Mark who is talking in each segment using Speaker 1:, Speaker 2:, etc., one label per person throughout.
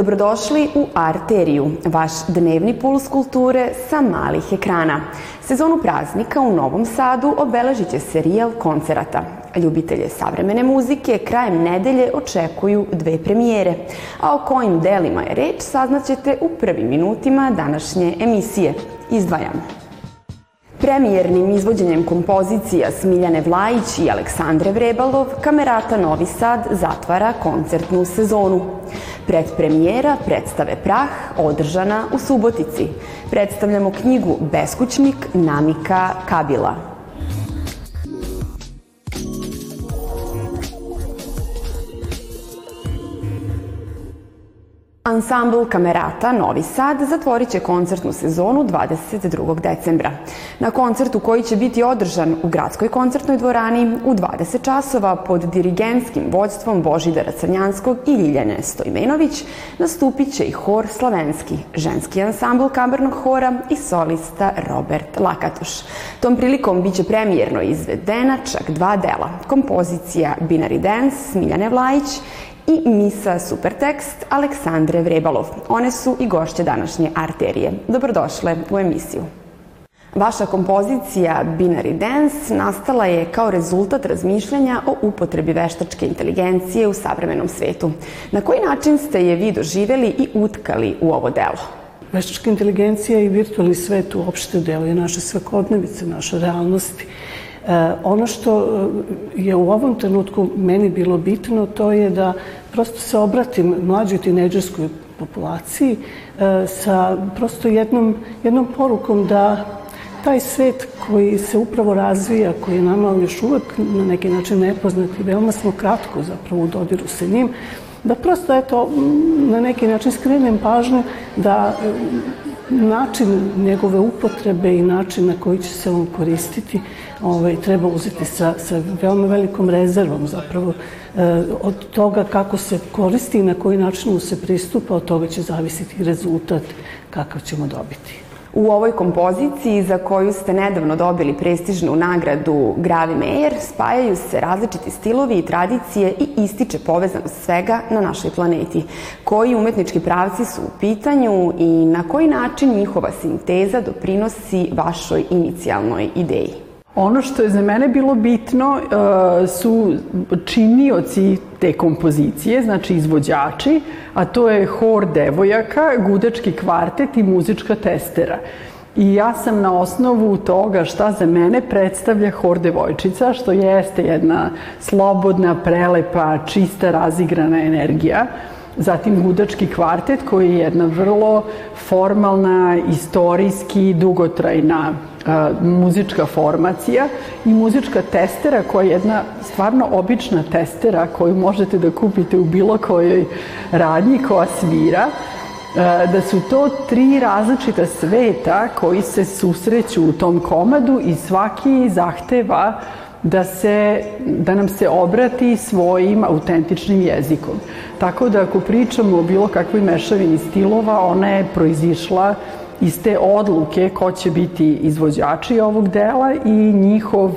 Speaker 1: Dobrodošli u Arteriju, vaš dnevni puls kulture sa malih ekrana. Sezonu praznika u Novom Sadu obeležit će serijal koncerata. Ljubitelje savremene muzike krajem nedelje očekuju dve premijere, a o kojim delima je reč saznaćete u prvim minutima današnje emisije. Izdvajam. Premijernim izvođenjem kompozicija Smiljane Vlajić i Aleksandre Vrebalov, Kamerata Novi Sad zatvara koncertnu sezonu. Predpremijera predstave Prah održana u Subotici. Predstavljamo knjigu Beskućnik Namika Kabila. Ansambl Kamerata Novi Sad zatvorit će koncertnu sezonu 22. decembra. Na koncertu koji će biti održan u Gradskoj koncertnoj dvorani u 20 časova pod dirigenskim vođstvom Božidara Crnjanskog i Ljiljane Stojmenović nastupit će i hor Slavenski, ženski ansambl kamernog hora i solista Robert Lakatuš. Tom prilikom biće premijerno izvedena čak dva dela, kompozicija Binary Dance Smiljane Vlajić i Misa Supertekst Aleksandre Vrebalov. One su i gošće današnje arterije. Dobrodošle u emisiju. Vaša kompozicija Binary Dance nastala je kao rezultat razmišljanja o upotrebi veštačke inteligencije u savremenom svetu. Na koji način ste je vi doživeli i utkali u ovo delo?
Speaker 2: Veštačka inteligencija i virtualni svet uopšte deluje naše svakodnevice, naše realnosti. E, ono što e, je u ovom trenutku meni bilo bitno, to je da prosto se obratim mlađoj tineđerskoj populaciji e, sa prosto jednom, jednom porukom da taj svet koji se upravo razvija, koji je nama još uvek na neki način nepoznat i veoma smo kratko zapravo u dodiru sa njim, da prosto eto na neki način skrenem pažnju da način njegove upotrebe i način na koji će se on koristiti ovaj, treba uzeti sa, sa veoma velikom rezervom zapravo e, od toga kako se koristi i na koji način mu se pristupa, od toga će zavisiti rezultat kakav ćemo dobiti.
Speaker 1: U ovoj kompoziciji za koju ste nedavno dobili prestižnu nagradu Gravi Mejer spajaju se različiti stilovi i tradicije i ističe povezanost svega na našoj planeti. Koji umetnički pravci su u pitanju i na koji način njihova sinteza doprinosi vašoj inicijalnoj ideji?
Speaker 3: Ono što je za mene bilo bitno uh, su činioci te kompozicije, znači izvođači, a to je hor devojaka, gudački kvartet i muzička testera. I ja sam na osnovu toga šta za mene predstavlja hor devojčica, što jeste jedna slobodna, prelepa, čista, razigrana energija, zatim gudački kvartet koji je jedna vrlo formalna, istorijski, dugotrajna muzička formacija i muzička testera koja je jedna stvarno obična testera koju možete da kupite u bilo kojoj radnji koja svira da su to tri različita sveta koji se susreću u tom komadu i svaki zahteva da, se, da nam se obrati svojim autentičnim jezikom. Tako da ako pričamo o bilo kakvoj mešavini stilova, ona je proizišla iz te odluke ko će biti izvođači ovog dela i njihov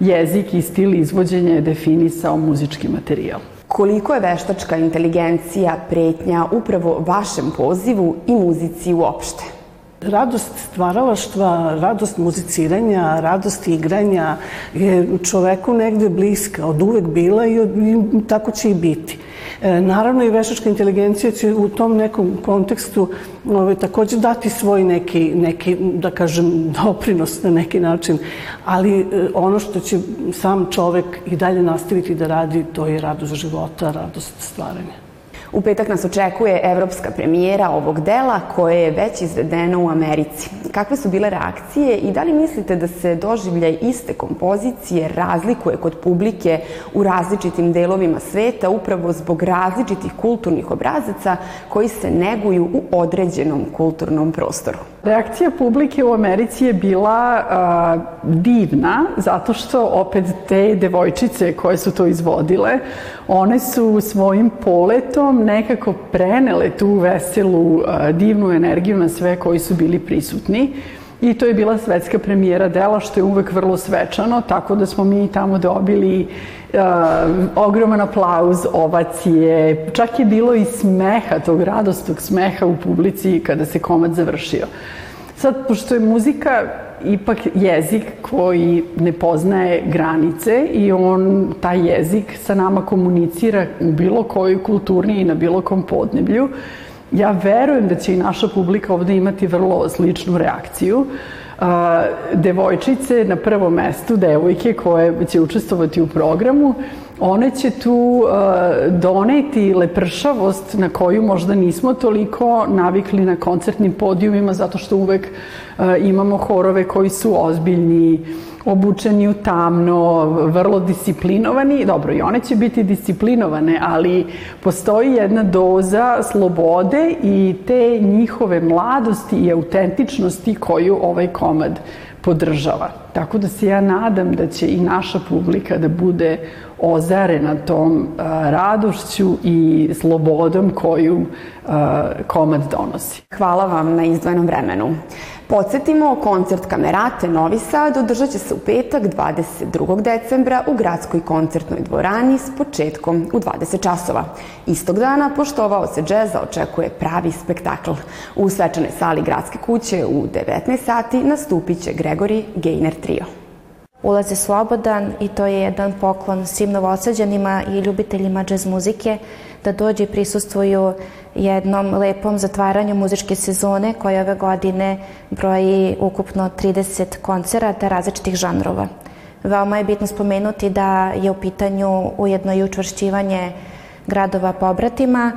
Speaker 3: jezik i stil izvođenja je definisao muzički materijal.
Speaker 1: Koliko je veštačka inteligencija pretnja upravo vašem pozivu i muzici uopšte?
Speaker 2: Radost stvaralaštva, radost muziciranja, radost igranja je čoveku negde bliska, od uvek bila i, od, i tako će i biti. E, naravno i veštačka inteligencija će u tom nekom kontekstu ovaj, takođe dati svoj neki, neki, da kažem, doprinos na neki način, ali e, ono što će sam čovek i dalje nastaviti da radi, to je radost života, radost stvaranja.
Speaker 1: U petak nas očekuje evropska premijera ovog dela koje je već izvedeno u Americi. Kakve su bile reakcije i da li mislite da se doživljaj iste kompozicije razlikuje kod publike u različitim delovima sveta upravo zbog različitih kulturnih obrazaca koji se neguju u određenom kulturnom prostoru?
Speaker 3: Reakcija publike u Americi je bila a, divna zato što opet te devojčice koje su to izvodile, one su svojim poletom nekako prenele tu veselu, a, divnu energiju na sve koji su bili prisutni I to je bila svetska premijera dela, što je uvek vrlo svečano, tako da smo mi tamo dobili uh, ogroman aplauz, ovacije, čak je bilo i smeha, tog radostog smeha u publici kada se komad završio. Sad, pošto je muzika ipak jezik koji ne poznaje granice i on, taj jezik sa nama komunicira u bilo kojoj kulturni i na bilo kom podneblju, ja verujem da će i naša publika ovde imati vrlo sličnu reakciju. Uh, devojčice na prvom mestu, devojke koje će učestvovati u programu, one će tu uh, doneti lepršavost na koju možda nismo toliko navikli na koncertnim podijumima zato što uvek uh, imamo horove koji su ozbiljni, obučeni u tamno, vrlo disciplinovani. Dobro, i one će biti disciplinovane, ali postoji jedna doza slobode i te njihove mladosti i autentičnosti koju ovaj komad podržava. Tako da se ja nadam da će i naša publika da bude ozarena tom radošću i slobodom koju komad donosi.
Speaker 1: Hvala vam na izdvojenom vremenu. Podsjetimo, koncert Kamerate Novi Sad održat će se u petak 22. decembra u gradskoj koncertnoj dvorani s početkom u 20 časova. Istog dana poštovao se džeza očekuje pravi spektakl. U svečanoj sali gradske kuće u 19 sati nastupit će Gregori Gainer Trio.
Speaker 4: Ulaz je slobodan i to je jedan poklon svim novosađanima i ljubiteljima džez muzike da dođe i prisustvuju jednom lepom zatvaranju muzičke sezone koja ove godine broji ukupno 30 koncerata različitih žanrova. Veoma je bitno spomenuti da je u pitanju ujedno i učvršćivanje gradova pobratima.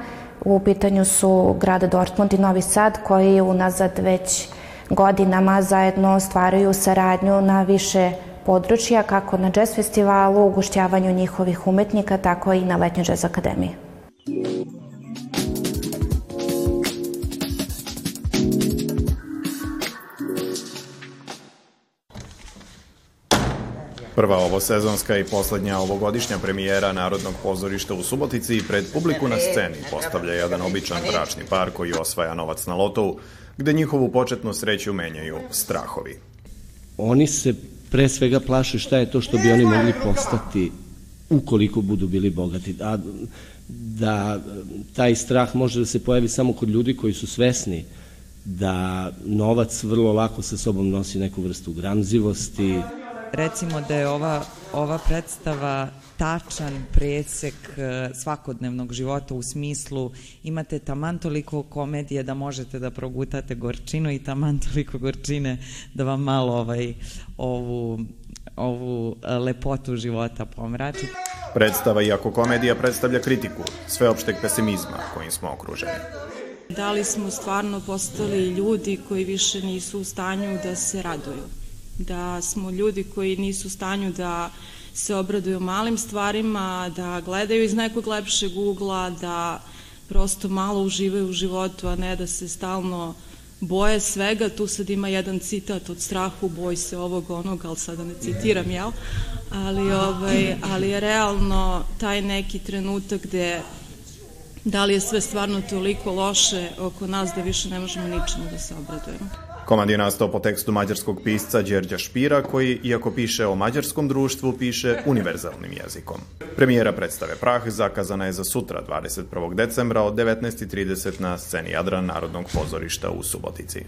Speaker 4: U pitanju su grada Dortmund i Novi Sad koji unazad već godinama zajedno stvaraju saradnju na više područja, kako na jazz festivalu, ugošćavanju njihovih umetnika, tako i na letnjoj jazz akademiji.
Speaker 5: Prva ovosezonska i poslednja ovogodišnja premijera Narodnog pozorišta u Subotici pred publiku na sceni postavlja jedan običan bračni par koji osvaja novac na lotovu, gde njihovu početnu sreću menjaju strahovi.
Speaker 6: Oni se pre svega plaše šta je to što bi oni mogli postati ukoliko budu bili bogati. A da taj strah može da se pojavi samo kod ljudi koji su svesni da novac vrlo lako sa sobom nosi neku vrstu gramzivosti.
Speaker 7: Recimo da je ova, ova predstava tačan presek e, svakodnevnog života u smislu imate taman toliko komedije da možete da progutate gorčinu i taman toliko gorčine da vam malo ovaj, ovu, ovu e, lepotu života pomrači.
Speaker 5: Predstava, iako komedija predstavlja kritiku sveopšteg pesimizma kojim smo okruženi.
Speaker 8: Da li smo stvarno postali ljudi koji više nisu u stanju da se raduju? Da smo ljudi koji nisu u stanju da se obraduju malim stvarima, da gledaju iz nekog lepšeg ugla, da prosto malo uživaju u životu, a ne da se stalno boje svega. Tu sad ima jedan citat od strahu, boj se ovog, onog, ali sada ne citiram, jel? Ali, ovaj, ali je realno taj neki trenutak gde da li je sve stvarno toliko loše oko nas da više ne možemo ničemu da se obradujemo.
Speaker 5: Komad je nastao po tekstu mađarskog pisca Đerđa Špira, koji, iako piše o mađarskom društvu, piše univerzalnim jezikom. Premijera predstave Prah zakazana je za sutra, 21. decembra od 19.30 na sceni Jadran Narodnog pozorišta u Subotici.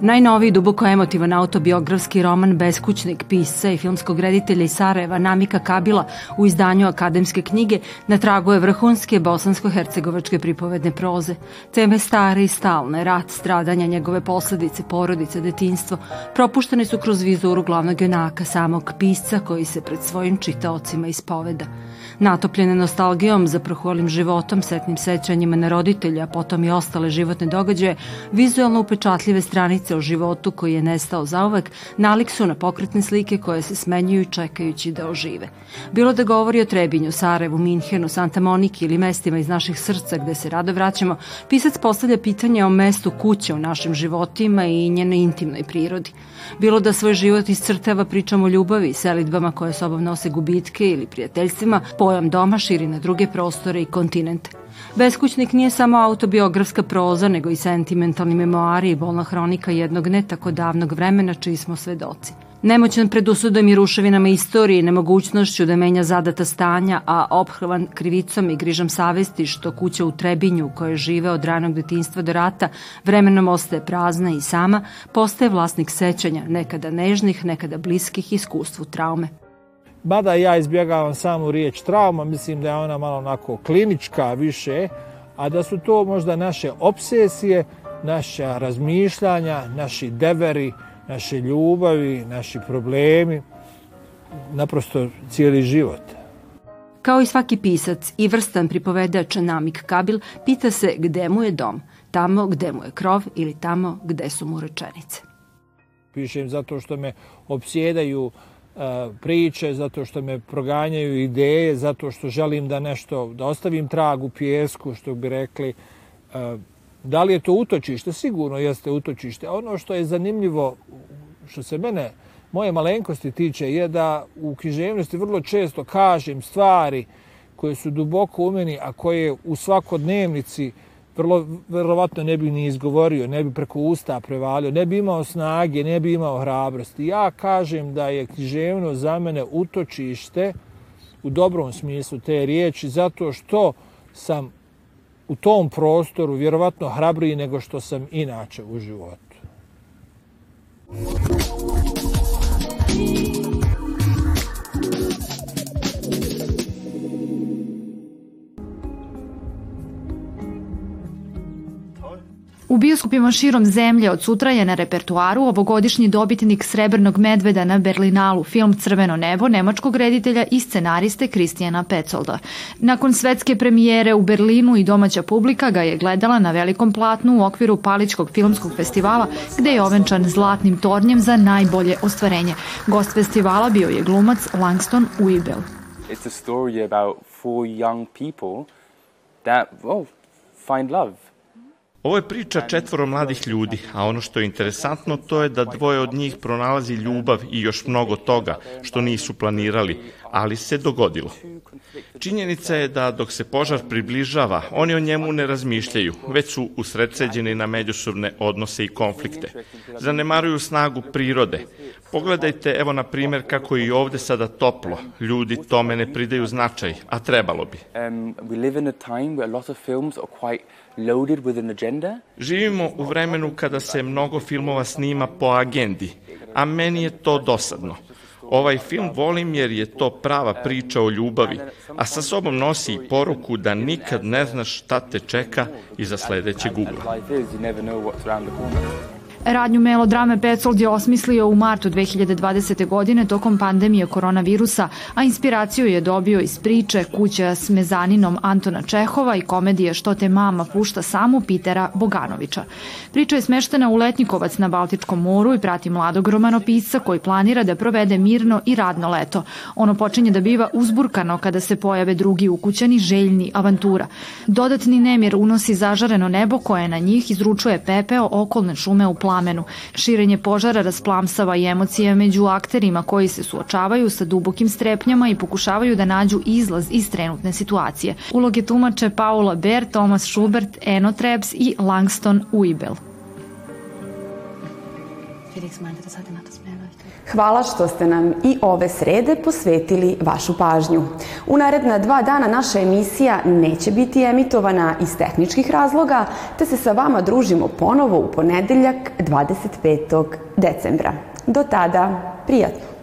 Speaker 9: Najnoviji duboko emotivan autobiografski roman Beskućnik pisca i filmskog reditelja iz Sarajeva Namika Kabila u izdanju akademske knjige na tragu je vrhunske bosansko-hercegovačke pripovedne proze. Teme stare i stalne, rat, stradanja, njegove posledice, porodice, detinstvo, propuštene su kroz vizuru glavnog junaka, samog pisca koji se pred svojim čitaocima ispoveda. Natopljene nostalgijom za proholim životom, setnim sećanjima na roditelja, potom i ostale životne događaje, vizualno upečatljive stranice pričalice o životu koji je nestao zauvek, nalik su na pokretne slike koje se smenjuju čekajući da ožive. Bilo da govori o Trebinju, Sarajevu, Minhenu, Santa Moniki ili mestima iz naših srca gde se rado vraćamo, pisac postavlja pitanje o mestu kuće u našim životima i njenoj intimnoj prirodi. Bilo da svoj život iscrtava pričam o ljubavi, selitbama koje sobom nose gubitke ili prijateljstvima, pojam doma širi na druge prostore i kontinente. Beskućnik nije samo autobiografska proza, nego i sentimentalni memoari i bolna hronika jednog ne tako davnog vremena čiji smo svedoci. Nemoćan pred usudom i ruševinama istorije nemogućnošću da menja zadata stanja, a ophrvan krivicom i grižom savesti što kuća u Trebinju u kojoj žive od ranog detinstva do rata vremenom ostaje prazna i sama, postaje vlasnik sećanja, nekada nežnih, nekada bliskih iskustvu traume.
Speaker 10: Mada ja izbjegavam samu riječ trauma, mislim da je ona malo onako klinička više, a da su to možda naše obsesije, naša razmišljanja, naši deveri, naše ljubavi, naši problemi, naprosto cijeli život.
Speaker 9: Kao i svaki pisac i vrstan pripovedač Namik Kabil pita se gde mu je dom, tamo gde mu je krov ili tamo gde su mu rečenice.
Speaker 10: Pišem zato što me obsjedaju uh, priče, zato što me proganjaju ideje, zato što želim da nešto, da ostavim trag u pjesku, što bi rekli. Da li je to utočište? Sigurno jeste utočište. Ono što je zanimljivo, što se mene, moje malenkosti tiče, je da u književnosti vrlo često kažem stvari koje su duboko u meni, a koje u svakodnevnici uh, vrlo verovatno ne bi ni izgovorio, ne bi preko usta prevalio, ne bi imao snage, ne bi imao hrabrosti. Ja kažem da je književno za mene utočište u dobrom smislu te riječi, zato što sam u tom prostoru vjerovatno hrabriji nego što sam inače u životu.
Speaker 11: U bioskopima širom zemlje od sutra je na repertuaru ovogodišnji dobitnik Srebrnog medveda na Berlinalu, film Crveno nebo nemačkog reditelja i scenariste Kristijana Pecolda. Nakon svetske premijere u Berlinu i domaća publika ga je gledala na velikom platnu u okviru Paličkog filmskog festivala gde je ovenčan zlatnim tornjem za najbolje ostvarenje. Gost festivala bio je glumac Langston Uibel.
Speaker 12: It's a story about four young people that, oh, find love
Speaker 13: Ovo je priča četvoro mladih ljudi, a ono što je interesantno to je da dvoje od njih pronalazi ljubav i još mnogo toga što nisu planirali, ali se dogodilo. Činjenica je da dok se požar približava, oni o njemu ne razmišljaju, već su usredseđeni na međusobne odnose i konflikte. Zanemaruju snagu prirode. Pogledajte, evo na primer, kako je i ovde sada toplo. Ljudi tome ne pridaju značaj, a trebalo bi. Um. Živimo u vremenu kada se mnogo filmova snima po agendi, a meni je to dosadno. Ovaj film volim jer je to prava priča o ljubavi, a sa sobom nosi i poruku da nikad ne znaš šta te čeka iza sledećeg ugla.
Speaker 11: Radnju melodrame Petzold je osmislio u martu 2020. godine tokom pandemije koronavirusa, a inspiraciju je dobio iz priče Kuća s mezaninom Antona Čehova i komedije Što te mama pušta samu Pitera Boganovića. Priča je smeštena u Letnikovac na Baltičkom moru i prati mladog romanopisca koji planira da provede mirno i radno leto. Ono počinje da biva uzburkano kada se pojave drugi ukućani željni avantura. Dodatni nemir unosi zažareno nebo koje na njih izručuje pepeo okolne šume u planu plamenu. Širenje požara rasplamsava i emocije među akterima koji se suočavaju sa dubokim strepnjama i pokušavaju da nađu izlaz iz trenutne situacije. Uloge tumače Paula Ber, Thomas Schubert, Eno Trebs i Langston Uibel. Felix meinte, das hatte
Speaker 1: Hvala što ste nam i ove srede posvetili vašu pažnju. U naredna dva dana naša emisija neće biti emitovana iz tehničkih razloga, te se sa vama družimo ponovo u ponedeljak 25. decembra. Do tada, prijatno!